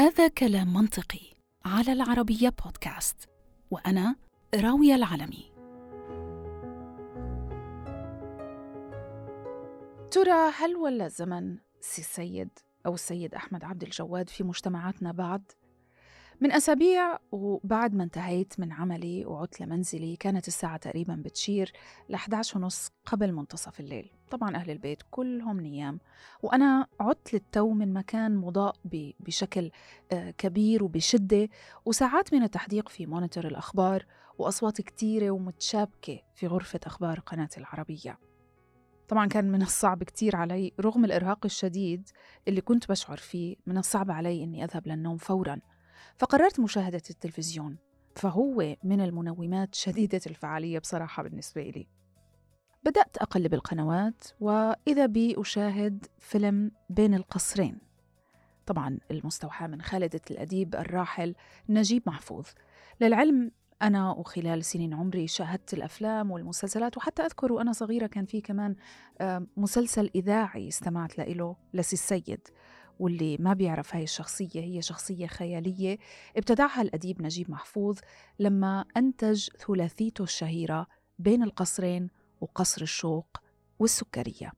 هذا كلام منطقي على العربية بودكاست وأنا راوية العلمي ترى هل ولا الزمن سي السيد أو السيد أحمد عبد الجواد في مجتمعاتنا بعد؟ من أسابيع وبعد ما انتهيت من عملي وعدت لمنزلي كانت الساعة تقريبا بتشير ل 11 ونص قبل منتصف الليل. طبعا أهل البيت كلهم نيام. وأنا عدت للتو من مكان مضاء بشكل آه، كبير وبشدة وساعات من التحديق في monitor الأخبار وأصوات كتيرة ومتشابكة في غرفة أخبار قناة العربية. طبعا كان من الصعب كتير علي رغم الإرهاق الشديد اللي كنت بشعر فيه من الصعب علي أني أذهب للنوم فوراً. فقررت مشاهدة التلفزيون فهو من المنومات شديدة الفعالية بصراحة بالنسبة لي. بدأت أقلب القنوات وإذا بي أشاهد فيلم بين القصرين. طبعا المستوحى من خالدة الأديب الراحل نجيب محفوظ. للعلم أنا وخلال سنين عمري شاهدت الأفلام والمسلسلات وحتى أذكر وأنا صغيرة كان في كمان مسلسل إذاعي استمعت له لسي السيد. واللي ما بيعرف هاي الشخصية هي شخصية خيالية ابتدعها الأديب نجيب محفوظ لما أنتج ثلاثيته الشهيرة بين القصرين وقصر الشوق والسكرية.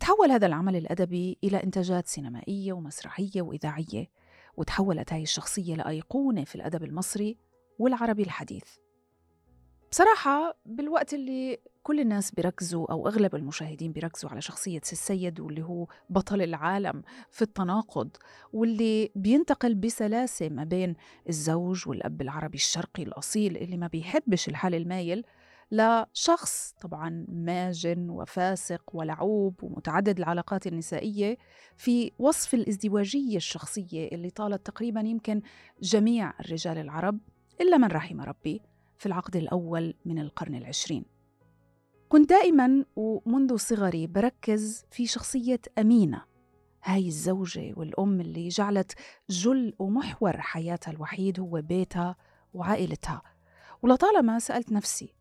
تحول هذا العمل الأدبي إلى إنتاجات سينمائية ومسرحية وإذاعية وتحولت هاي الشخصية لأيقونة في الأدب المصري والعربي الحديث. بصراحة بالوقت اللي كل الناس بيركزوا أو أغلب المشاهدين بيركزوا على شخصية السيد واللي هو بطل العالم في التناقض واللي بينتقل بسلاسة ما بين الزوج والأب العربي الشرقي الأصيل اللي ما بيحبش الحال المايل لشخص طبعا ماجن وفاسق ولعوب ومتعدد العلاقات النسائية في وصف الازدواجية الشخصية اللي طالت تقريبا يمكن جميع الرجال العرب إلا من رحم ربي في العقد الأول من القرن العشرين. كنت دائما ومنذ صغري بركز في شخصية أمينة هاي الزوجة والأم اللي جعلت جل ومحور حياتها الوحيد هو بيتها وعائلتها ولطالما سألت نفسي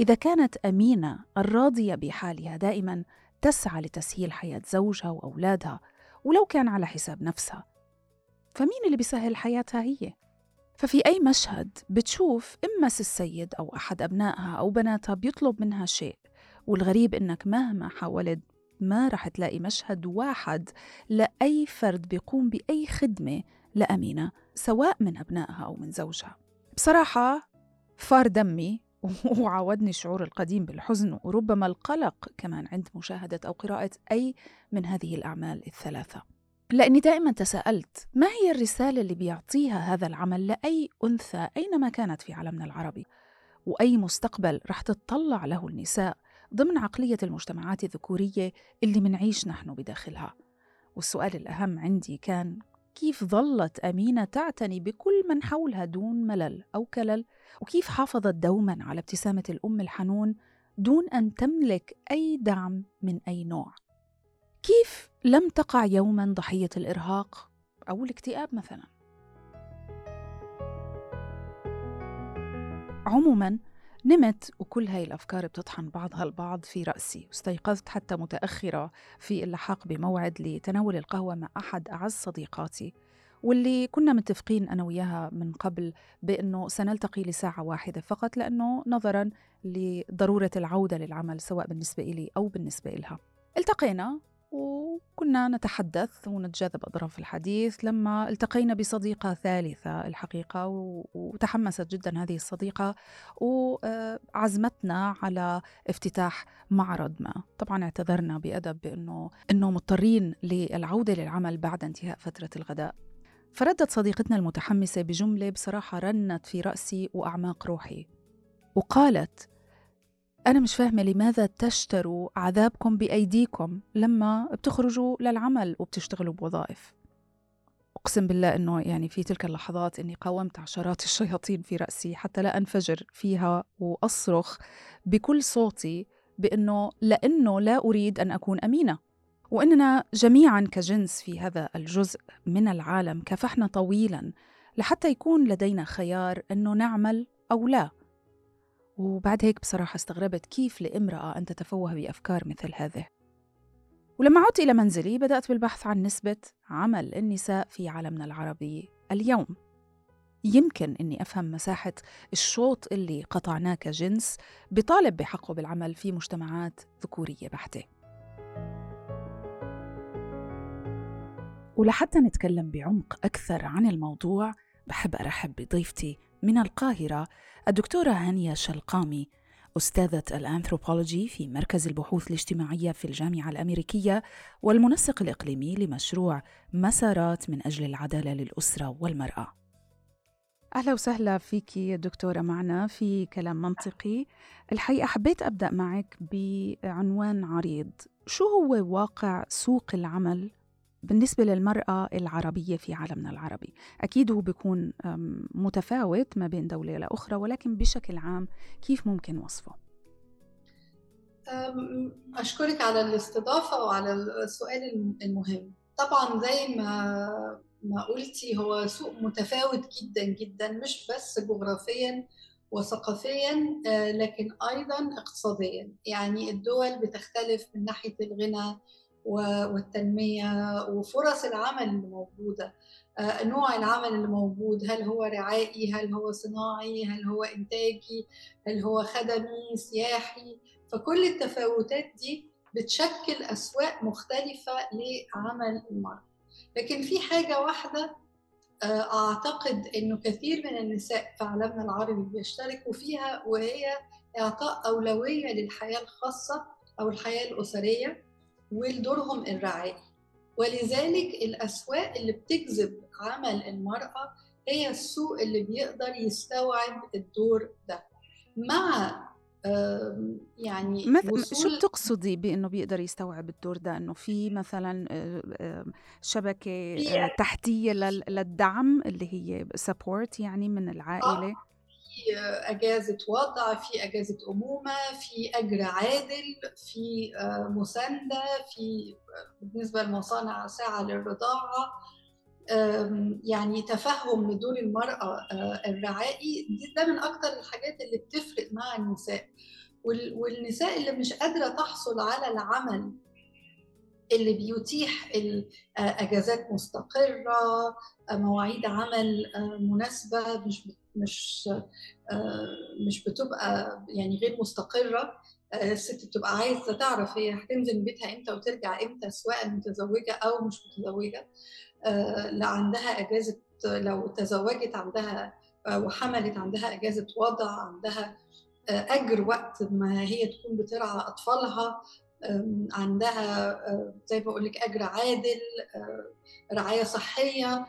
إذا كانت أمينة الراضية بحالها دائما تسعى لتسهيل حياة زوجها وأولادها ولو كان على حساب نفسها فمين اللي بيسهل حياتها هي؟ ففي أي مشهد بتشوف إما السيد أو أحد أبنائها أو بناتها بيطلب منها شيء والغريب إنك مهما حاولت ما رح تلاقي مشهد واحد لأي فرد بيقوم بأي خدمة لأمينة سواء من أبنائها أو من زوجها. بصراحة فار دمي وعاودني الشعور القديم بالحزن وربما القلق كمان عند مشاهدة أو قراءة أي من هذه الأعمال الثلاثة. لأني دائما تساءلت ما هي الرسالة اللي بيعطيها هذا العمل لأي أنثى أينما كانت في عالمنا العربي؟ وأي مستقبل رح تتطلع له النساء؟ ضمن عقلية المجتمعات الذكورية اللي منعيش نحن بداخلها. والسؤال الأهم عندي كان كيف ظلت أمينة تعتني بكل من حولها دون ملل أو كلل؟ وكيف حافظت دوما على ابتسامة الأم الحنون دون أن تملك أي دعم من أي نوع؟ كيف لم تقع يوما ضحية الإرهاق أو الاكتئاب مثلا؟ عموما نمت وكل هاي الأفكار بتطحن بعضها البعض في رأسي واستيقظت حتى متأخرة في اللحاق بموعد لتناول القهوة مع أحد أعز صديقاتي واللي كنا متفقين أنا وياها من قبل بأنه سنلتقي لساعة واحدة فقط لأنه نظرا لضرورة العودة للعمل سواء بالنسبة إلي أو بالنسبة إلها. التقينا وكنا نتحدث ونتجاذب أطراف الحديث لما التقينا بصديقة ثالثة الحقيقة وتحمست جدا هذه الصديقة وعزمتنا على افتتاح معرض ما. طبعا اعتذرنا بأدب بأنه أنه مضطرين للعودة للعمل بعد انتهاء فترة الغداء. فردت صديقتنا المتحمسة بجملة بصراحة رنت في رأسي وأعماق روحي وقالت أنا مش فاهمة لماذا تشتروا عذابكم بأيديكم لما بتخرجوا للعمل وبتشتغلوا بوظائف. أقسم بالله أنه يعني في تلك اللحظات أني قاومت عشرات الشياطين في رأسي حتى لا أنفجر فيها وأصرخ بكل صوتي بأنه لأنه لا أريد أن أكون أمينة. وإننا جميعا كجنس في هذا الجزء من العالم كفحنا طويلا لحتى يكون لدينا خيار أنه نعمل أو لا. وبعد هيك بصراحة استغربت كيف لامرأة أن تتفوه بأفكار مثل هذه. ولما عدت إلى منزلي بدأت بالبحث عن نسبة عمل النساء في عالمنا العربي اليوم. يمكن إني أفهم مساحة الشوط اللي قطعناه كجنس بطالب بحقه بالعمل في مجتمعات ذكورية بحتة. ولحتى نتكلم بعمق أكثر عن الموضوع بحب أرحب بضيفتي من القاهرة الدكتورة هانية شلقامي أستاذة الأنثروبولوجي في مركز البحوث الاجتماعية في الجامعة الأمريكية والمنسق الإقليمي لمشروع مسارات من أجل العدالة للأسرة والمرأة. أهلا وسهلا فيك دكتورة معنا في كلام منطقي. الحقيقة حبيت أبدأ معك بعنوان عريض. شو هو واقع سوق العمل بالنسبة للمرأة العربية في عالمنا العربي أكيد هو بيكون متفاوت ما بين دولة لأخرى ولكن بشكل عام كيف ممكن وصفه؟ أشكرك على الاستضافة وعلى السؤال المهم طبعا زي ما ما قلتي هو سوق متفاوت جدا جدا مش بس جغرافيا وثقافيا آه، لكن أيضا اقتصاديا يعني الدول بتختلف من ناحية الغنى والتنمية وفرص العمل اللي موجودة. آه، نوع العمل اللي موجود هل هو رعائي هل هو صناعي هل هو إنتاجي هل هو خدمي سياحي. فكل التفاوتات دي بتشكل أسواق مختلفة لعمل المراه لكن في حاجة واحدة آه، أعتقد إنه كثير من النساء في عالمنا العربي بيشتركوا فيها وهي إعطاء أولوية للحياة الخاصة أو الحياة الأسرية. ولدورهم الرعائي ولذلك الأسواق اللي بتجذب عمل المرأة هي السوق اللي بيقدر يستوعب الدور ده. مع يعني مث... شو بتقصدي بإنه بيقدر يستوعب الدور ده؟ إنه في مثلا شبكة تحتية للدعم اللي هي سبورت يعني من العائلة؟ آه. في أجازة وضع في أجازة أمومة في أجر عادل في مساندة في بالنسبة لمصانع ساعة للرضاعة. يعني تفهم لدور المرأة آه، الرعائي ده من أكتر الحاجات اللي بتفرق مع النساء. والنساء اللي مش قادرة تحصل على العمل اللي بيتيح أجازات مستقرة مواعيد عمل آه، مناسبة مش مش آه، مش بتبقى يعني غير مستقرة. الست بتبقى عايزة تعرف هي هتنزل بيتها إمتى وترجع إمتى سواء متزوجة أو مش متزوجة. آه، لا عندها أجازة لو تزوجت عندها آه، وحملت عندها أجازة وضع عندها آه، أجر وقت ما هي تكون بترعى أطفالها. عندها زي ما بقول لك أجر عادل رعاية صحية.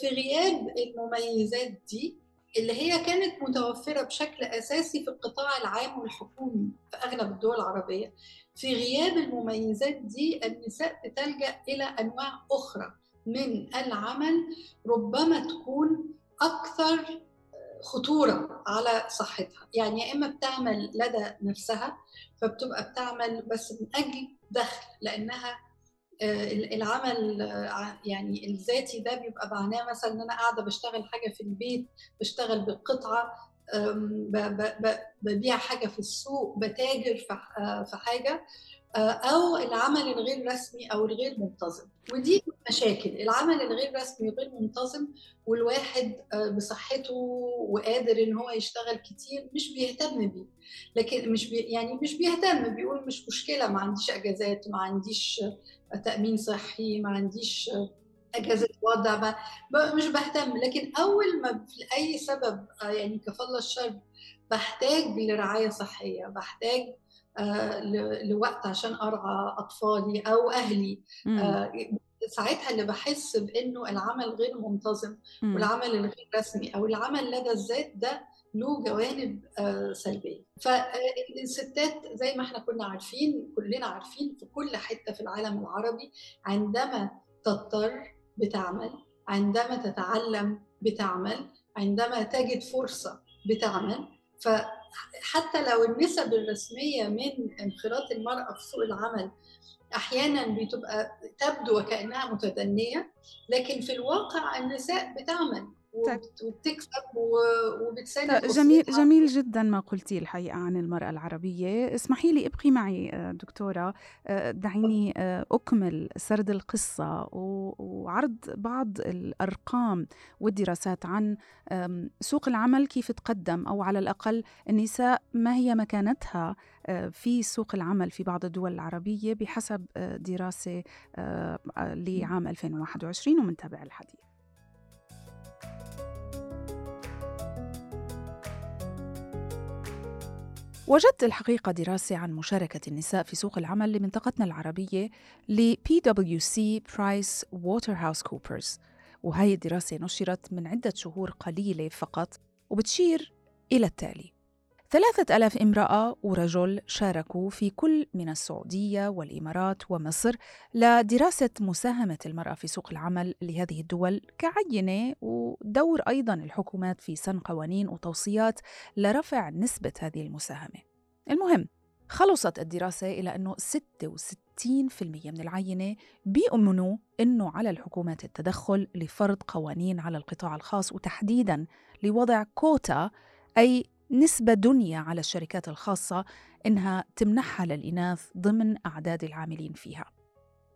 في غياب المميزات دي اللي هي كانت متوفرة بشكل أساسي في القطاع العام والحكومي في أغلب الدول العربية في غياب المميزات دي النساء بتلجأ إلى أنواع أخرى من العمل ربما تكون أكثر خطورة على صحتها. يعني يا إما بتعمل لدى نفسها فبتبقى بتعمل بس من أجل دخل لأنها آه، العمل يعني الذاتي ده بيبقى معناه مثلا إن أنا قاعدة بشتغل حاجة في البيت بشتغل بالقطعة ببيع حاجة في السوق بتاجر آه، في حاجة. آه، أو العمل الغير رسمي أو الغير منتظم. ودي مشاكل العمل الغير رسمي وغير منتظم والواحد آه، بصحته وقادر إن هو يشتغل كتير مش بيهتم بيه. لكن مش بي يعني مش بيهتم بيقول مش مشكلة ما عنديش إجازات ما عنديش تأمين صحي ما عنديش إجازة وضع مش بهتم. لكن أول ما لاي سبب آه، يعني كفل الشر بحتاج لرعاية صحية بحتاج آه، لوقت عشان أرعى أطفالي أو أهلي. آه، ساعتها اللي بحس بإنه العمل غير منتظم والعمل الغير رسمي أو العمل لدى الذات ده له جوانب آه، سلبية. فالستات زي ما إحنا كنا عارفين كلنا عارفين في كل حتة في العالم العربي عندما تضطر بتعمل عندما تتعلم بتعمل عندما تجد فرصة بتعمل ف حتى لو النسب الرسمية من انخراط المرأة في سوق العمل أحيانا بتبقى تبدو وكأنها متدنية لكن في الواقع النساء بتعمل. وبتكسب وبتساند جميل جميل جدا ما قلتي الحقيقة عن المرأة العربية. اسمحي لي ابقي معي آه، دكتورة. آه، دعيني آه، أكمل سرد القصة وعرض بعض الأرقام والدراسات عن سوق العمل كيف تقدم أو على الأقل النساء ما هي مكانتها في سوق العمل في بعض الدول العربية بحسب دراسة لعام 2021 ومنتابع الحديث. وجدت الحقيقة دراسة عن مشاركة النساء في سوق العمل لمنطقتنا العربية ل PwC Price Waterhouse Coopers. وهي الدراسة نشرت من عدة شهور قليلة فقط وبتشير إلى التالي. ثلاثة ألاف امرأة ورجل شاركوا في كل من السعودية والإمارات ومصر لدراسة مساهمة المرأة في سوق العمل لهذه الدول كعينة ودور أيضا الحكومات في سن قوانين وتوصيات لرفع نسبة هذه المساهمة. المهم خلصت الدراسة إلى أنه 66% من العينة بيؤمنوا أنه على الحكومات التدخل لفرض قوانين على القطاع الخاص وتحديدا لوضع كوتا أي نسبة دنيا على الشركات الخاصة إنها تمنحها للإناث ضمن أعداد العاملين فيها.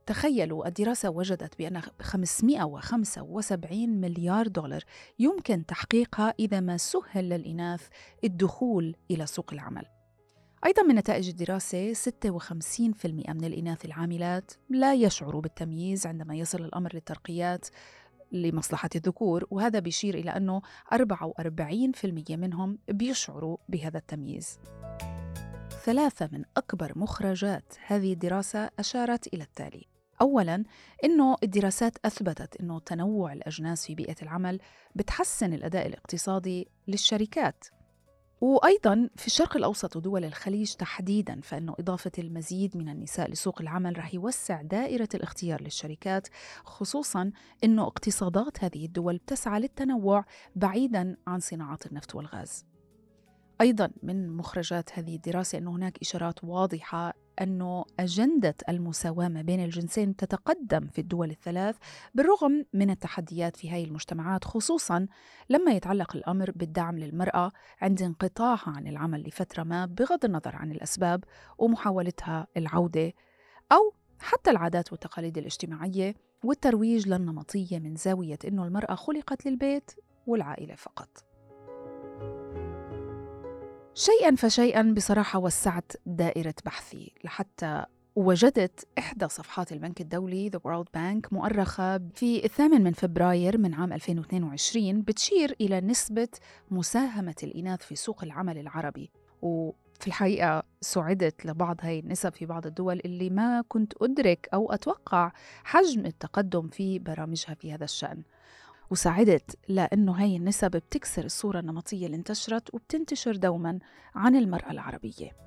تخيلوا الدراسة وجدت بأن 575 مليار دولار يمكن تحقيقها إذا ما سهل للإناث الدخول إلى سوق العمل. أيضا من نتائج الدراسة 56% من الإناث العاملات لا يشعروا بالتمييز عندما يصل الأمر للترقيات لمصلحة الذكور وهذا بيشير إلى أنه 44% منهم بيشعروا بهذا التمييز. ثلاثة من أكبر مخرجات هذه الدراسة أشارت إلى التالي. أولاً أنه الدراسات أثبتت أنه تنوع الأجناس في بيئة العمل بتحسن الأداء الاقتصادي للشركات. وأيضا في الشرق الأوسط ودول الخليج تحديدا فإنه إضافة المزيد من النساء لسوق العمل رح يوسع دائرة الاختيار للشركات خصوصا أنه اقتصادات هذه الدول بتسعى للتنوع بعيدا عن صناعات النفط والغاز. أيضا من مخرجات هذه الدراسة أن هناك إشارات واضحة أنه أجندة المساواة ما بين الجنسين تتقدم في الدول الثلاث بالرغم من التحديات في هذه المجتمعات خصوصا لما يتعلق الأمر بالدعم للمرأة عند انقطاعها عن العمل لفترة ما بغض النظر عن الأسباب ومحاولتها العودة أو حتى العادات والتقاليد الاجتماعية والترويج للنمطية من زاوية أنه المرأة خلقت للبيت والعائلة فقط. شيئا فشيئا بصراحة وسعت دائرة بحثي. لحتى وجدت إحدى صفحات البنك الدولي The World Bank مؤرخة في الثامن من فبراير من عام 2022 بتشير إلى نسبة مساهمة الإناث في سوق العمل العربي. وفي الحقيقة سعدت لبعض هاي النسب في بعض الدول اللي ما كنت أدرك أو أتوقع حجم التقدم في برامجها في هذا الشأن. وساعدت لأنه هاي النسب بتكسر الصورة النمطية اللي انتشرت وبتنتشر دوما عن المرأة العربية.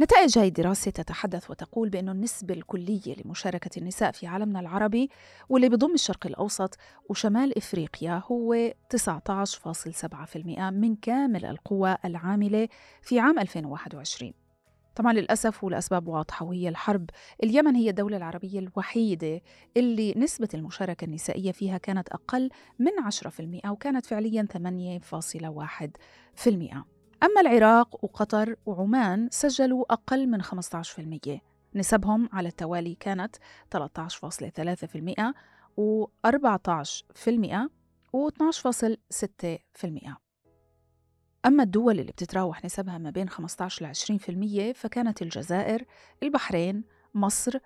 نتائج هاي الدراسة تتحدث وتقول بأن النسبة الكلية لمشاركة النساء في عالمنا العربي واللي بضم الشرق الأوسط وشمال إفريقيا هو 19.7% من كامل القوى العاملة في عام 2021 طبعا للأسف ولأسباب واضحة وهي الحرب. اليمن هي الدولة العربية الوحيدة اللي نسبة المشاركة النسائية فيها كانت أقل من 10% وكانت فعليا 8.1% أما العراق وقطر وعمان سجلوا أقل من 15% نسبهم على التوالي كانت 13.3% و14% و12.6% أما الدول اللي بتتراوح نسبها ما بين 15 ل 20% فكانت الجزائر، البحرين، مصر،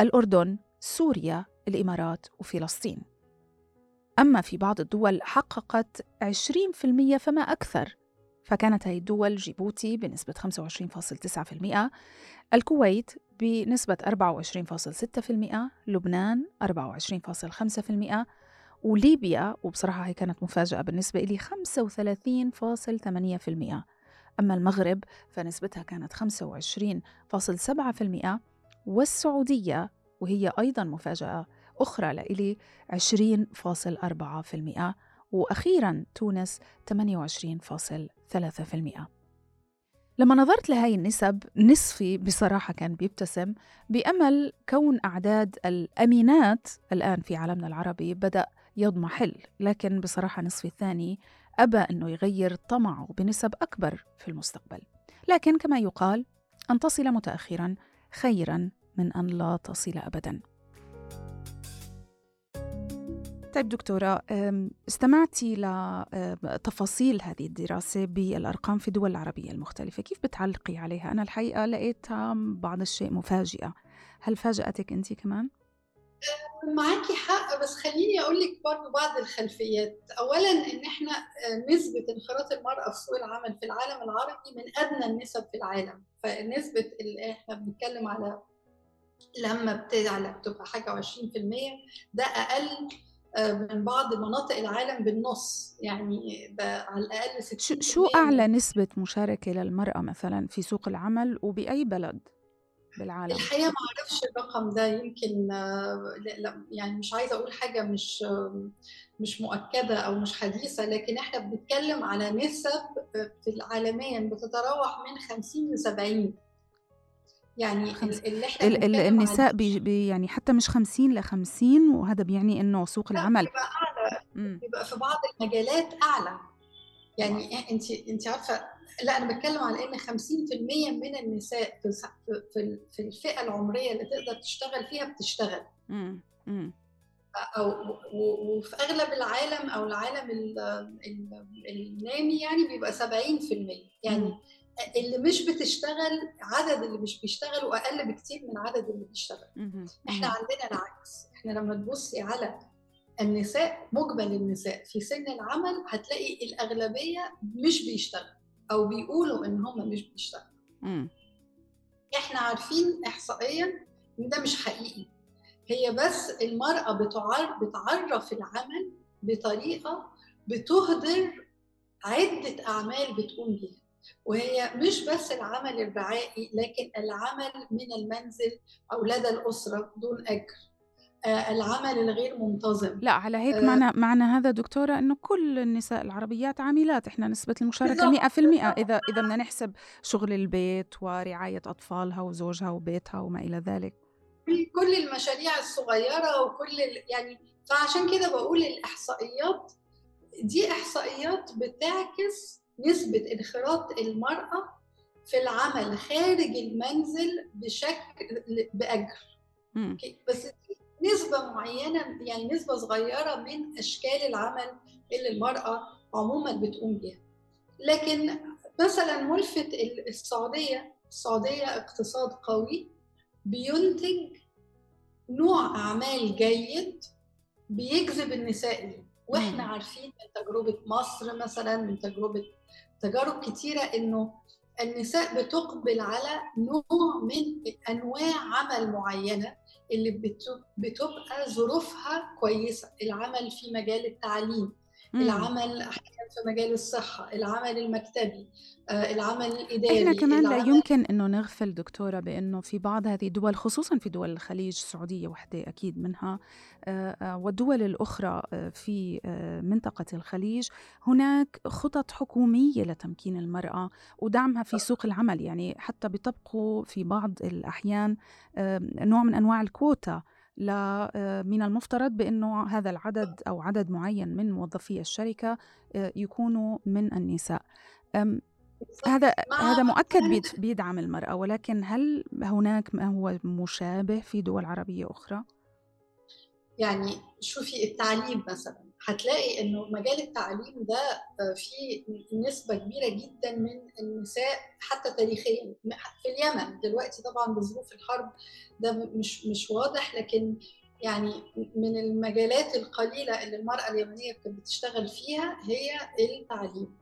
الأردن، سوريا، الإمارات وفلسطين. أما في بعض الدول حققت 20% فما أكثر فكانت هذه الدول جيبوتي بنسبة 25.9%، الكويت بنسبة 24.6%، لبنان 24.5%، وليبيا وبصراحة هي كانت مفاجأة بالنسبة لي 35.8% أما المغرب فنسبتها كانت 25.7% والسعودية وهي أيضا مفاجأة أخرى لإلي 20.4% وأخيرا تونس 28.3% لما نظرت لهاي النسب نصفي بصراحة كان بيبتسم. بأمل كون أعداد الأمينات الآن في عالمنا العربي بدأ يضمحل لكن بصراحة نصفي الثاني أبى أنه يغير طمعه بنسب أكبر في المستقبل لكن كما يقال أن تصل متأخرا خيرا من أن لا تصل أبدا طيب دكتورة استمعتي لتفاصيل هذه الدراسة بالأرقام في الدول العربية المختلفة كيف بتعلقي عليها؟ أنا الحقيقة لقيتها بعض الشيء مفاجئة هل فاجأتك أنت كمان؟ معاكي حق بس خليني أقول لك برضه بعض الخلفيات. اولا إن إحنا نسبة انخراط المرأة في سوق العمل في العالم العربي من أدنى النسب في العالم. فنسبة اللي إحنا بنتكلم على لما بتعلى بتبقى حاجة و20% ده أقل من بعض مناطق العالم بالنص. يعني ده على الأقل 60% شو أعلى نسبة مشاركة للمرأة مثلا في سوق العمل وبأي بلد؟ بالعالم. الحقيقة ما أعرفش الرقم ده يمكن لا يعني مش عايزة أقول حاجة مش مش مؤكدة أو مش حديثة لكن إحنا بنتكلم على نسب في عالميا بتتراوح من 50 ل 70 يعني اللي إحنا ال النساء بي بي يعني حتى مش 50 ل 50 وهذا بيعني إنه سوق العمل. بيبقى أعلى بيبقى في بعض المجالات أعلى. يعني انت انت عارفة لا أنا بتكلم على إن 50% من النساء في في الفئة العمرية اللي تقدر تشتغل فيها بتشتغل. امم أو وفي أغلب العالم أو العالم النامي يعني بيبقى 70% يعني. اللي مش بتشتغل عدد اللي مش بيشتغلوا أقل بكتير من عدد اللي بيشتغل. إحنا عندنا العكس. إحنا لما تبصي على النساء مجمل النساء في سن العمل هتلاقي الأغلبية مش بيشتغل. أو بيقولوا إن هم مش بيشتغلوا. إحنا عارفين احصائيا إن ده مش حقيقي. هي بس المرأة بتعرف بتعرف العمل بطريقة بتهدر عدة أعمال بتقوم بيها. وهي مش بس العمل الرعائي لكن العمل من المنزل أو لدى الأسرة دون أجر. العمل الغير منتظم. لا على هيك معنى معنى هذا دكتورة إنه كل النساء العربيات عاملات إحنا نسبة المشاركة 100% اذا إذا بدنا نحسب شغل البيت ورعاية أطفالها وزوجها وبيتها وما إلى ذلك. كل المشاريع الصغيرة وكل يعني فعشان كده بقول الإحصائيات دي إحصائيات بتعكس نسبة انخراط المرأة في العمل خارج المنزل بشكل بأجر. بس نسبة معينة يعني نسبة صغيرة من أشكال العمل اللي المرأة عموما بتقوم بها لكن مثلا ملفت السعودية السعودية اقتصاد قوي بينتج نوع أعمال جيد بيجذب النساء ليه. وإحنا عارفين من تجربة مصر مثلا من تجربة تجارب كتيرة إنه النساء بتقبل على نوع من أنواع عمل معينة اللي بتبقى ظروفها كويسة العمل في مجال التعليم. العمل أحيانا في مجال الصحة العمل المكتبي العمل الاداري إحنا كمان لا يمكن إنه نغفل دكتورة بإنه في بعض هذه الدول خصوصا في دول الخليج السعودية وحدة أكيد منها والدول الأخرى في منطقة الخليج هناك خطط حكومية لتمكين المرأة ودعمها في سوق العمل يعني حتى بيطبقوا في بعض الأحيان نوع من أنواع الكوتا. من المفترض بأنه هذا العدد أو عدد معين من موظفي الشركة يكونوا من النساء. هذا هذا مؤكد بيدعم المرأة ولكن هل هناك ما هو مشابه في دول عربية أخرى؟ يعني شوفي التعليم مثلا. هتلاقي إنه مجال التعليم ده فيه نسبة كبيرة جدا من النساء حتى تاريخيا. في اليمن دلوقتي طبعا بظروف الحرب ده مش مش واضح لكن يعني من المجالات القليلة اللي المرأة اليمنية كانت بتشتغل فيها هي التعليم.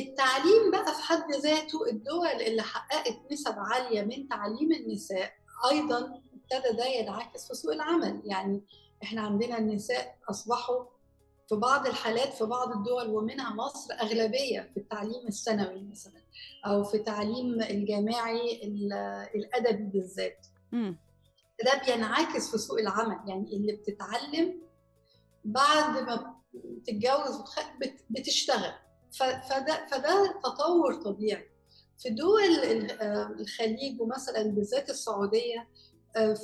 التعليم بقى في حد ذاته الدول اللي حققت نسب عالية من تعليم النساء أيضا ابتدى ده ينعكس في سوق العمل. يعني إحنا عندنا النساء أصبحوا في بعض الحالات في بعض الدول ومنها مصر أغلبية في التعليم الثانوي مثلا أو في التعليم الجامعي الأدبي بالذات. ده بينعكس في سوق العمل. يعني اللي بتتعلم بعد ما تتجوز بتشتغل. فده فده تطور طبيعي. في دول الخليج ومثلا بالذات السعودية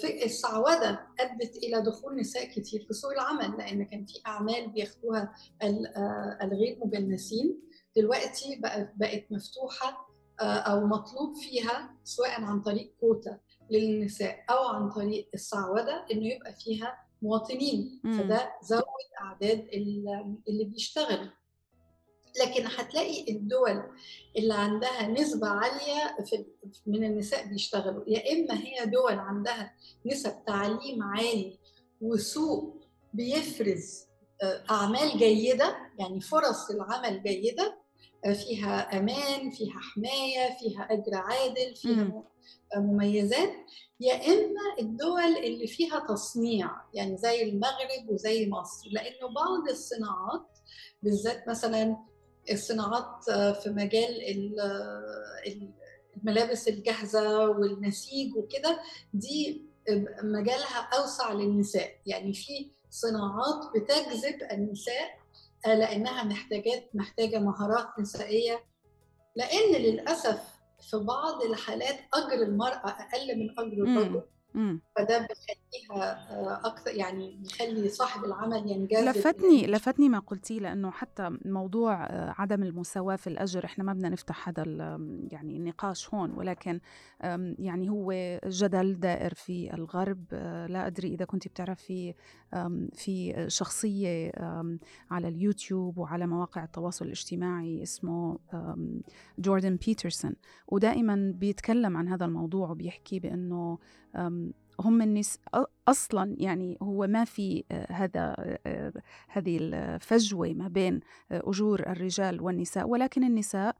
السعوده أدت إلى دخول نساء كتير في سوق العمل لأن كان في أعمال بياخدوها الغير مجنسين. دلوقتي بقت مفتوحة أو مطلوب فيها سواء عن طريق كوتا للنساء أو عن طريق السعوده إنه يبقى فيها مواطنين. فده زود أعداد اللي بيشتغلوا. لكن هتلاقي الدول اللي عندها نسبة عالية من النساء بيشتغلوا يا إما هي دول عندها نسب تعليم عالي وسوق بيفرز أعمال جيدة يعني فرص العمل جيدة فيها أمان فيها حماية فيها أجر عادل فيها م. مميزات يا إما الدول اللي فيها تصنيع يعني زي المغرب وزي مصر لأنه بعض الصناعات بالذات مثلا الصناعات في مجال الملابس الجاهزة والنسيج وكده دي مجالها أوسع للنساء. يعني في صناعات بتجذب النساء لأنها محتاجات محتاجة مهارات نسائية. لأن للأسف في بعض الحالات أجر المرأة أقل من أجر الرجل. فده بيخليها أكثر يعني بيخلي صاحب العمل ينجذب لفتني لفتني ما قلتيه لأنه حتى موضوع عدم المساواة في الأجر إحنا ما بدنا نفتح هذا يعني النقاش هون ولكن يعني هو جدل دائر في الغرب لا أدري إذا كنت بتعرفي في شخصية على اليوتيوب وعلى مواقع التواصل الاجتماعي اسمه جوردن بيترسون ودائما بيتكلم عن هذا الموضوع وبيحكي بأنه هم الناس أصلا يعني هو ما في هذا هذه الفجوة ما بين أجور الرجال والنساء ولكن النساء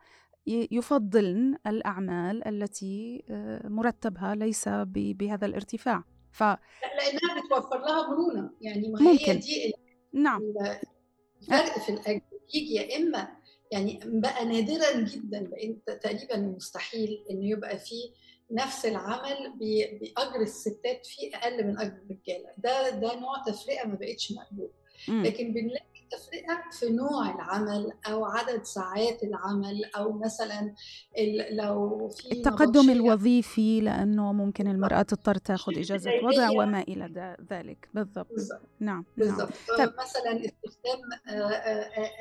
يفضلن الأعمال التي مرتبها ليس بهذا الارتفاع. ف لانها بتوفر لها مرونة. يعني ما ممكن. هي دي نعم. الفرق في الاجر يجي يا إما يعني بقى نادرا جدا بقى تقريبا مستحيل إنه يبقى فيه نفس العمل باجر الستات فيه أقل من أجر الرجالة. ده ده نوع تفرقة ما بقتش مقبول لكن بنلاقي التفرقه في نوع العمل أو عدد ساعات العمل أو مثلا لو في التقدم الوظيفي لأنه ممكن المرأة تضطر تاخذ إجازة وضع وما إلى ذلك. بالضبط. بالضبط. نعم بالضبط. نعم. مثلا استخدام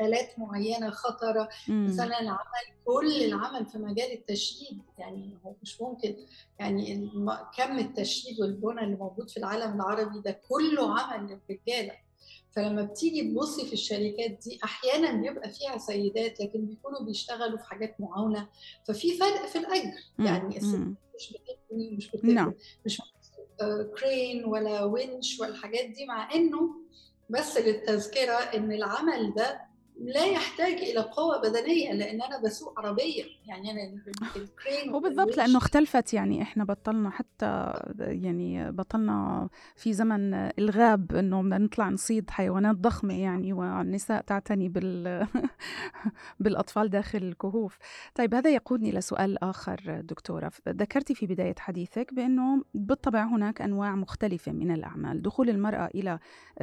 آلات معينة خطرة. مم. مثلا عمل كل العمل في مجال التشييد يعني هو مش ممكن. يعني كم التشييد والبنى اللي موجود في العالم العربي ده كله عمل للرجالة. فلما بتيجي تبصي في الشركات دي أحيانا بيبقى فيها سيدات لكن بيكونوا بيشتغلوا في حاجات معاونة. ففي فرق في الأجر. يعني مش بتبني مش بتبني نعم. مش كرين ولا winch والحاجات دي مع إنه بس للتذكرة إن العمل ده لا يحتاج إلى قوة بدنية لأن أنا بسوق عربية. يعني أنا الكرين هو بالضبط لأنه اختلفت يعني إحنا بطلنا حتى يعني بطلنا في زمن إلغاب إنه بدنا نطلع نصيد حيوانات ضخمة يعني والنساء تعتني بال بالأطفال داخل الكهوف. طيب هذا يقودني لسؤال آخر دكتورة. ذكرتي في بداية حديثك بإنه بالطبع هناك أنواع مختلفة من الأعمال دخول المرأة إلى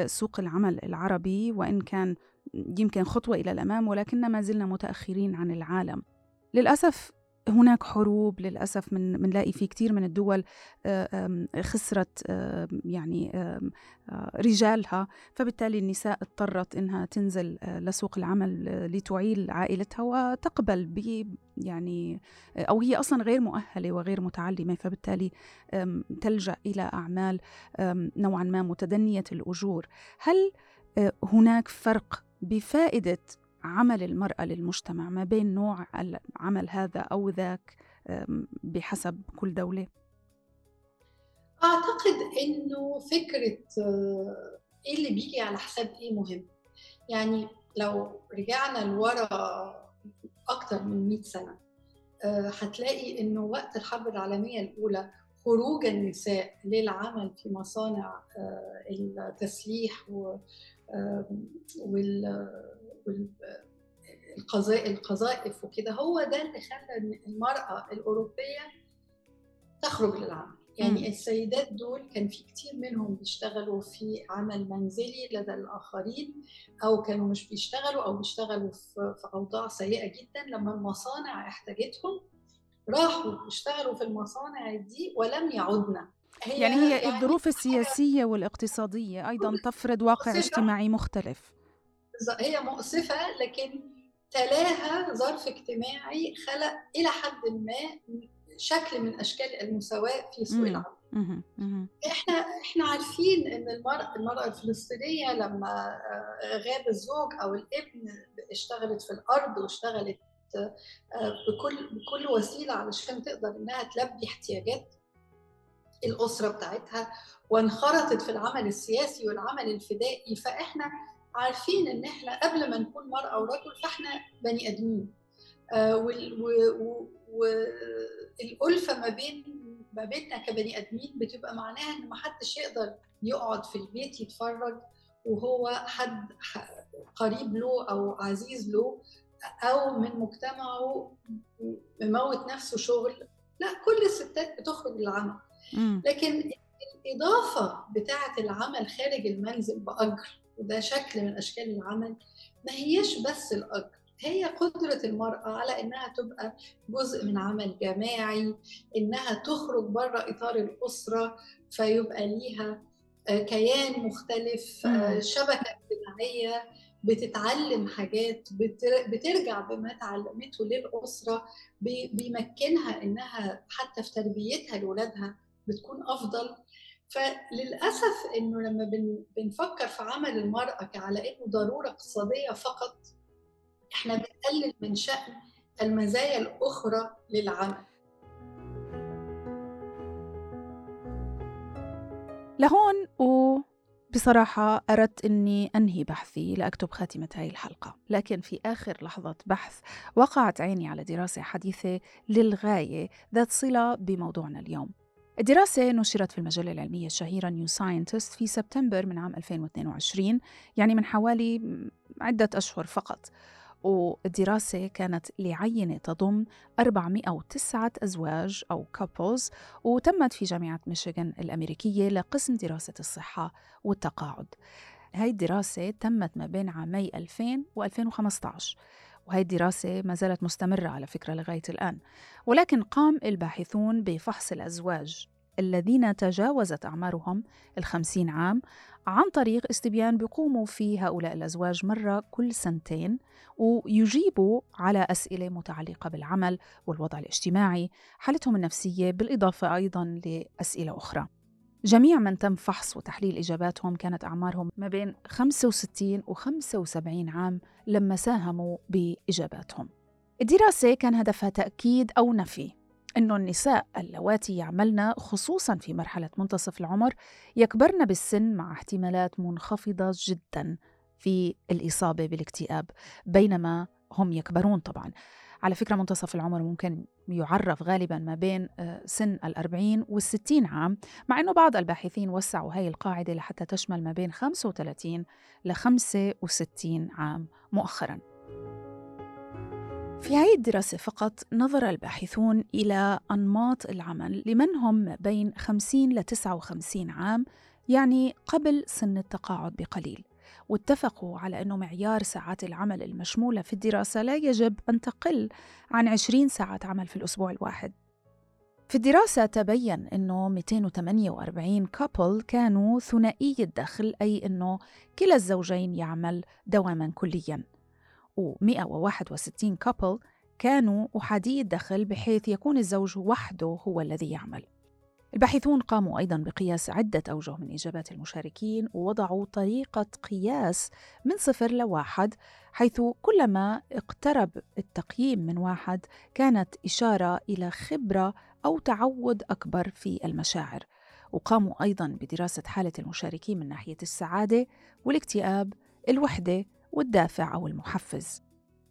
سوق العمل العربي وإن كان يمكن خطوة إلى الأمام ولكن ما زلنا متأخرين عن العالم. للأسف هناك حروب للأسف من منلاقي في كثير من الدول خسرت يعني رجالها. فبالتالي النساء اضطرت إنها تنزل لسوق العمل لتعيل عائلتها وتقبل ب يعني أو هي أصلا غير مؤهلة وغير متعلمة. فبالتالي تلجأ إلى أعمال نوعا ما متدنية الأجور. هل هناك فرق بفائدة عمل المرأة للمجتمع ما بين نوع العمل هذا أو ذاك بحسب كل دولة؟ أعتقد إنه فكرة إيه اللي بيجي على حساب إيه مهم يعني لو رجعنا لورا أكتر من 100 سنة هتلاقي إنه وقت الحرب العالمية الأولى خروج النساء للعمل في مصانع التسليح والقذائف وكده هو ده اللي خلى المرأة الأوروبية تخرج للعمل. يعني. السيدات دول كان في كتير منهم بيشتغلوا في عمل منزلي لدى الآخرين أو كانوا مش بيشتغلوا أو بيشتغلوا في أوضاع سيئة جدا. لما المصانع احتاجتهم راحوا اشتغلوا في المصانع دي ولم يعدن هي يعني هي يعني الظروف السياسية والاقتصادية أيضا تفرض واقع اجتماعي مختلف. هي مؤسفة لكن تلاها ظرف اجتماعي خلق إلى حد ما شكل من أشكال المساواة في سوق العمل. إحنا إحنا عارفين إن المرأة المرأة الفلسطينية لما آه، غاب الزوج أو الابن اشتغلت في الأرض واشتغلت آه، بكل بكل وسيلة علشان تقدر إنها تلبي احتياجات الأسرة بتاعتها وانخرطت في العمل السياسي والعمل الفدائي فإحنا عارفين إن إحنا قبل ما نكون مرأة ورجل فإحنا بني آدمين. آه، والالفه ما بين ما بيننا كبني آدمين بتبقى معناها إن ما حدش يقدر يقعد في البيت يتفرج وهو حد قريب له أو عزيز له أو من مجتمعه مموت نفسه شغل. لا كل الستات بتخرج للعمل. لكن الإضافة بتاعة العمل خارج المنزل بأجر وده شكل من أشكال العمل ما هيش بس الأجر هي قدرة المرأة على إنها تبقى جزء من عمل جماعي إنها تخرج بره إطار الأسرة فيبقى ليها آه، كيان مختلف آه، شبكة اجتماعية بتتعلم حاجات بترجع بما تعلمته للأسرة بيمكنها إنها حتى في تربيتها لأولادها بتكون أفضل. فللأسف إنه لما بنفكر في عمل المرأة كعلى إنه ضرورة اقتصادية فقط إحنا بنقلل من شأن المزايا الأخرى للعمل. لهون و بصراحة أردت أني أنهي بحثي لأكتب خاتمة هاي الحلقة. لكن في آخر لحظة بحث وقعت عيني على دراسة حديثة للغاية ذات صلة بموضوعنا اليوم. الدراسة نشرت في المجلة العلمية الشهيرة New Scientist في سبتمبر من عام 2022 يعني من حوالي عدة أشهر فقط. والدراسة كانت لعينة تضم 409 أزواج أو couples وتمت في جامعة ميشيغان الأمريكية لقسم دراسة الصحة والتقاعد. هاي الدراسة تمت ما بين عامي 2000 و 2015 وهي الدراسة ما زالت مستمرة على فكرة لغاية الآن. ولكن قام الباحثون بفحص الأزواج الذين تجاوزت أعمارهم الخمسين عام عن طريق استبيان بيقوموا في هؤلاء الأزواج مرة كل سنتين ويجيبوا على أسئلة متعلقة بالعمل والوضع الاجتماعي حالتهم النفسية بالإضافة أيضا لأسئلة أخرى. جميع من تم فحص وتحليل إجاباتهم كانت أعمارهم ما بين 65 و 75 عام لما ساهموا بإجاباتهم. الدراسة كان هدفها تأكيد أو نفي أن النساء اللواتي يعملن خصوصا في مرحلة منتصف العمر يكبرن بالسن مع احتمالات منخفضة جدا في الإصابة بالاكتئاب بينما هم يكبرون طبعا. على فكرة منتصف العمر ممكن يعرف غالبا ما بين آه، سن الأربعين والستين عام مع أنه بعض الباحثين وسعوا هاي القاعدة لحتى تشمل ما بين 35 ل 65 عام مؤخراً. في هذه الدراسة فقط نظر الباحثون إلى أنماط العمل لمن هم بين 50 ل 59 عام يعني قبل سن التقاعد بقليل. واتفقوا على أنه معيار ساعات العمل المشمولة في الدراسة لا يجب أن تقل عن 20 ساعة عمل في الأسبوع الواحد. في الدراسة تبين أنه 248 couple كانوا ثنائي الدخل أي أنه كلا الزوجين يعمل دواما كليا. و161 couple كانوا أحادي الدخل بحيث يكون الزوج وحده هو الذي يعمل. الباحثون قاموا أيضا بقياس عدة أوجه من إجابات المشاركين ووضعوا طريقة قياس من صفر لواحد حيث كلما اقترب التقييم من واحد كانت إشارة إلى خبرة أو تعود أكبر في المشاعر. وقاموا أيضا بدراسة حالة المشاركين من ناحية السعادة والاكتئاب الوحدة والدافع أو المحفز.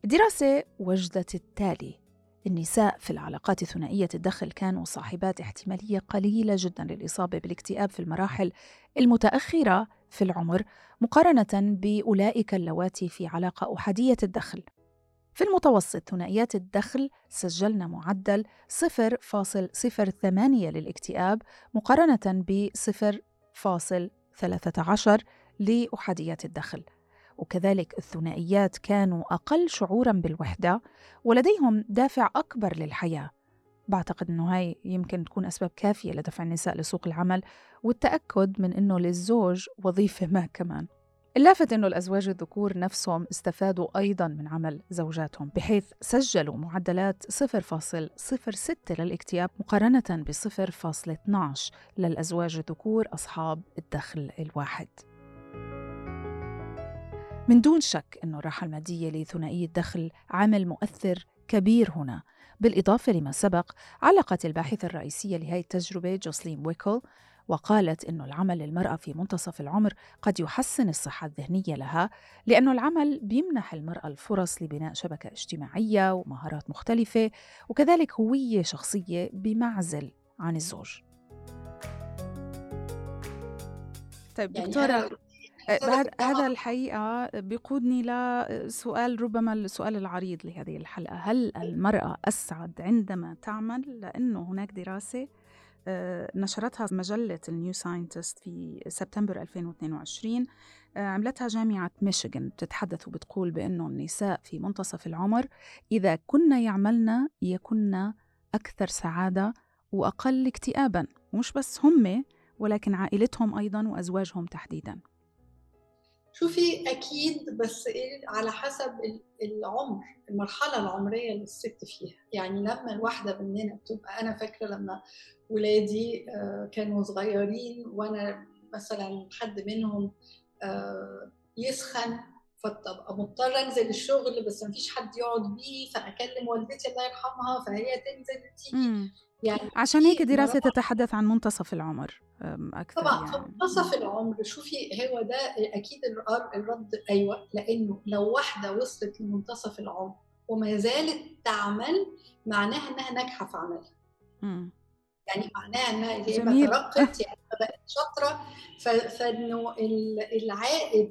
الدراسة وجدت التالي. النساء في العلاقات ثنائية الدخل كانوا صاحبات احتمالية قليلة جدا للإصابة بالاكتئاب في المراحل المتأخرة في العمر مقارنة بأولئك اللواتي في علاقة أحادية الدخل. في المتوسط ثنائيات الدخل سجلنا معدل 0.08 للاكتئاب مقارنة ب 0.13 لأحاديات الدخل. وكذلك الثنائيات كانوا أقل شعورا بالوحدة ولديهم دافع أكبر للحياة. بعتقد أنه هاي يمكن تكون أسباب كافية لدفع النساء لسوق العمل والتأكد من أنه للزوج وظيفة ما كمان. اللافت أنه الأزواج الذكور نفسهم استفادوا أيضا من عمل زوجاتهم بحيث سجلوا معدلات 0.06 للاكتئاب مقارنة ب 0.12 للأزواج الذكور أصحاب الدخل الواحد. من دون شك أن الراحة المادية لثنائي الدخل عامل مؤثر كبير هنا بالإضافة لما سبق علقت الباحثة الرئيسية لهذه التجربة جوسلين ويكل وقالت أن العمل للمرأة في منتصف العمر قد يحسن الصحة الذهنية لها لأن العمل بيمنح المرأة الفرص لبناء شبكة اجتماعية ومهارات مختلفة وكذلك هوية شخصية بمعزل عن الزوج. طيب يعني دكتورة هذا الحقيقة بيقودني لسؤال ربما السؤال العريض لهذه الحلقة. هل المرأة أسعد عندما تعمل؟ لأنه هناك دراسة آه، نشرتها مجلة ال New Scientist في سبتمبر 2022 آه، عملتها جامعة ميشيغان. بتتحدث وبتقول بأنه النساء في منتصف العمر إذا كنا يعملن يكن أكثر سعادة وأقل اكتئابا. مش بس هم ولكن عائلتهم أيضا وأزواجهم تحديدا. شوفي أكيد بس إيه على حسب العمر المرحلة العمرية اللي الست فيها. يعني لما الواحدة مننا بتبقى أنا فاكرة لما ولادي آه، كانوا صغيرين وأنا مثلا حد منهم آه، يسخن فابقى مضطرة أنزل الشغل بس ما فيش حد يقعد بيه فاكلم والدتي الله يرحمها فهي تنزل تيجي يعني عشان هيك دراسة تتحدث عن منتصف العمر. أكثر طبعا يعني. منتصف العمر. شوفي هو ده أكيد الرد أيوة لأنه لو واحدة وصلت لمنتصف العمر وما زالت تعمل معناها إنها ناجحة في عملها. يعني معناها إنها اللي ترقت يعني بقت شاطرة. فإنه العائد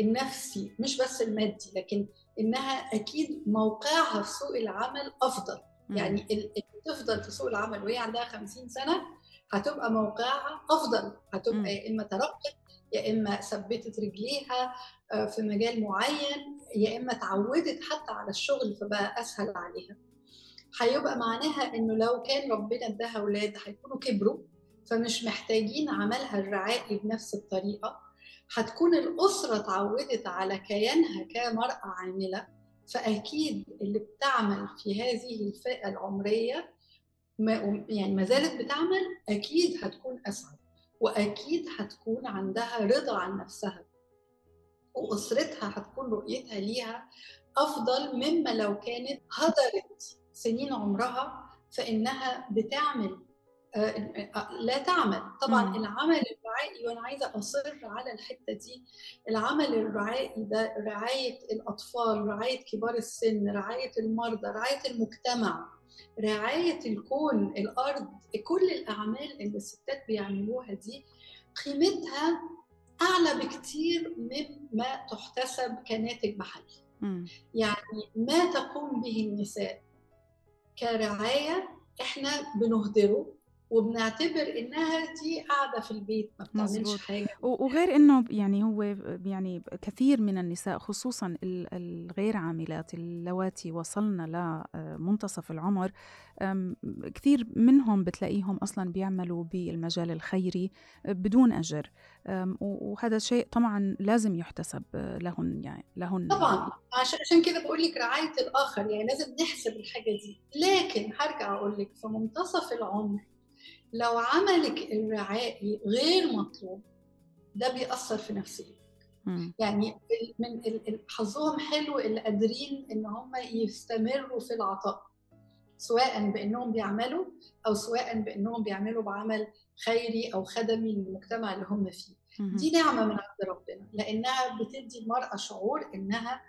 النفسي مش بس المادي لكن إنها أكيد موقعها في سوق العمل أفضل. يعني اللي تفضل في سوق العمل وهي عندها 50 سنة هتبقى موقعها أفضل. هتبقى يا إما ترقت يا إما ثبتت رجليها آه، في مجال معين يا إما اتعودت حتى على الشغل فبقى أسهل عليها. هيبقى معناها إنه لو كان ربنا اداها أولاد هيكونوا كبروا فمش محتاجين عملها الرعائي بنفس الطريقة. هتكون الأسرة اتعودت على كيانها كمرأة عاملة فأكيد اللي بتعمل في هذه الفئة العمرية ما يعني ما زالت بتعمل أكيد هتكون أسعد وأكيد هتكون عندها رضا عن نفسها وأسرتها هتكون رؤيتها ليها أفضل مما لو كانت هدرت سنين عمرها فانها بتعمل آه، لا تعمل طبعا. العمل الرعائي وأنا عايزة أصر على الحتة دي العمل الرعائي ده رعاية الأطفال رعاية كبار السن رعاية المرضى رعاية المجتمع رعاية الكون الأرض كل الأعمال اللي الستات بيعملوها دي قيمتها أعلى بكتير مما تحتسب كناتج محلي. يعني ما تقوم به النساء. كرعاية إحنا بنهدره وبنعتبر إنها دي قاعدة في البيت ما بتعملش حاجة. وغير إنه يعني هو يعني كثير من النساء خصوصا الغير عاملات اللواتي وصلنا لمنتصف العمر كثير منهم بتلاقيهم أصلا بيعملوا بالمجال الخيري بدون أجر. وهذا شيء طبعا لازم يحتسب لهن يعني لهن. طبعا. عشان كده بقول لك رعاية الآخر يعني لازم نحسب الحاجة دي. لكن هرجع أقول لك في منتصف العمر لو عملك الرعائي غير مطلوب ده بيأثر في نفسيتك. يعني من حظهم حلو اللي قادرين إن هم يستمروا في العطاء سواء بإنهم بيعملوا أو سواء بإنهم بيعملوا بعمل خيري أو خدمي للمجتمع اللي هم فيه. دي نعمة من عند ربنا لأنها بتدي المرأة شعور إنها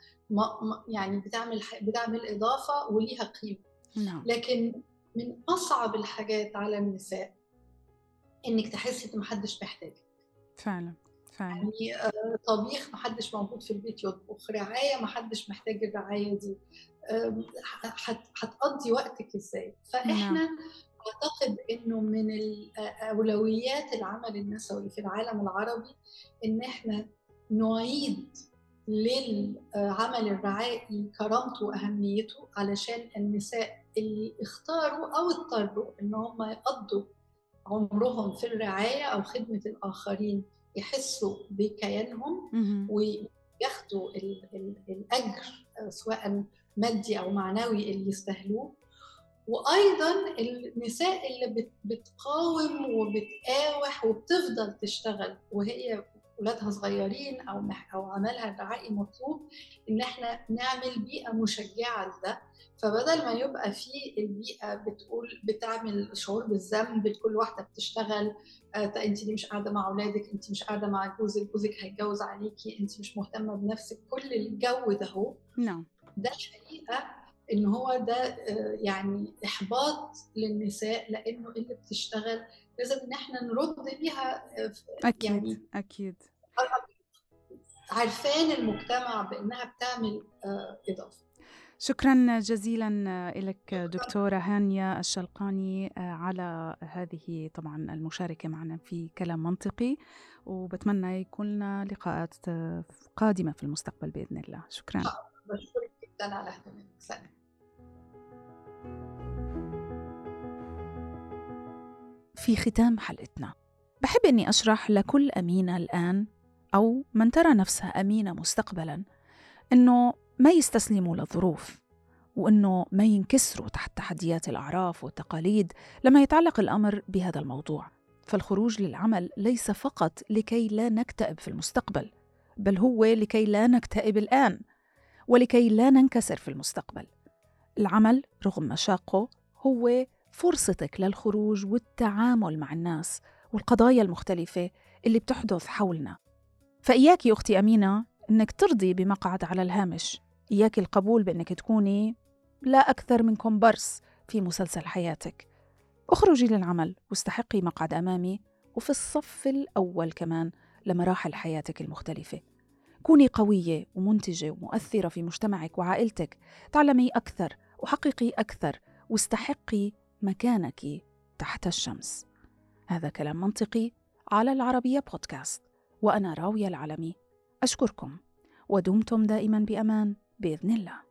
يعني بتعمل بتعمل إضافة وليها قيمة. نعم. لكن من أصعب الحاجات على النساء إنك تحسي إن محدش محتاجك. فعلا فعلا. يعني آه، طبيخ محدش موجود في البيت يطبخ رعاية محدش محتاج الرعاية دي. هتقضي وقتك إزاي؟ فإحنا نعم. أعتقد إنه من أولويات العمل النسوي في العالم العربي إن إحنا نعيد للعمل الرعائي كرامته وأهميته علشان النساء اللي اختاروا أو اضطروا إن هم يقضوا عمرهم في الرعاية أو خدمة الآخرين يحسوا بكيانهم وياخدوا الأجر سواء مادي أو معنوي اللي يستاهلوه. وأيضا النساء اللي بتقاوم وبتقاوح وبتفضل تشتغل وهي ولادها صغيرين أو أو عملها الرعائي مطلوب إن إحنا نعمل بيئة مشجعة لده. فبدل ما يبقى في البيئة بتقول بتعمل شعور بالذنب كل واحدة بتشتغل آه انت مش قاعدة مع أولادك؟ انت مش قاعدة مع جوزك؟ جوزك هيتجوز عليكي انت مش مهتمة بنفسك؟ كل الجو ده هو نعم. ده الحقيقة إن هو ده آه يعني إحباط للنساء لأنه اللي بتشتغل لازم إن إحنا نرد بيها أكيد يعني أكيد. عارفان المجتمع بإنها بتعمل إضافة. شكرا جزيلا لك دكتورة هانيا الشلقاني على هذه طبعا المشاركة معنا في كلام منطقي وبتمنى يكون لنا لقاءات قادمة في المستقبل بإذن الله. شكرا. بشكرك جدا على اهتمامك في ختام حلقتنا. بحب إني أشرح لكل أمينة الآن أو من ترى نفسها أمينة مستقبلا إنه ما يستسلموا للظروف وإنه ما ينكسروا تحت تحديات الأعراف والتقاليد لما يتعلق الأمر بهذا الموضوع. فالخروج للعمل ليس فقط لكي لا نكتئب في المستقبل بل هو لكي لا نكتئب الآن. ولكي لا ننكسر في المستقبل. العمل رغم مشاقه هو فرصتك للخروج والتعامل مع الناس والقضايا المختلفة اللي بتحدث حولنا. فإياك يا أختي أمينة إنك ترضي بمقعد على الهامش. إياك القبول بإنك تكوني لا أكثر من كومبرس في مسلسل حياتك. اخرجي للعمل واستحقي مقعد أمامي وفي الصف الأول كمان لمراحل حياتك المختلفة. كوني قوية ومنتجة ومؤثرة في مجتمعك وعائلتك تعلمي أكثر وحققي أكثر واستحقي مكانك تحت الشمس. هذا كلام منطقي على العربية بودكاست وأنا راوية العلمي. أشكركم ودمتم دائما بأمان بإذن الله.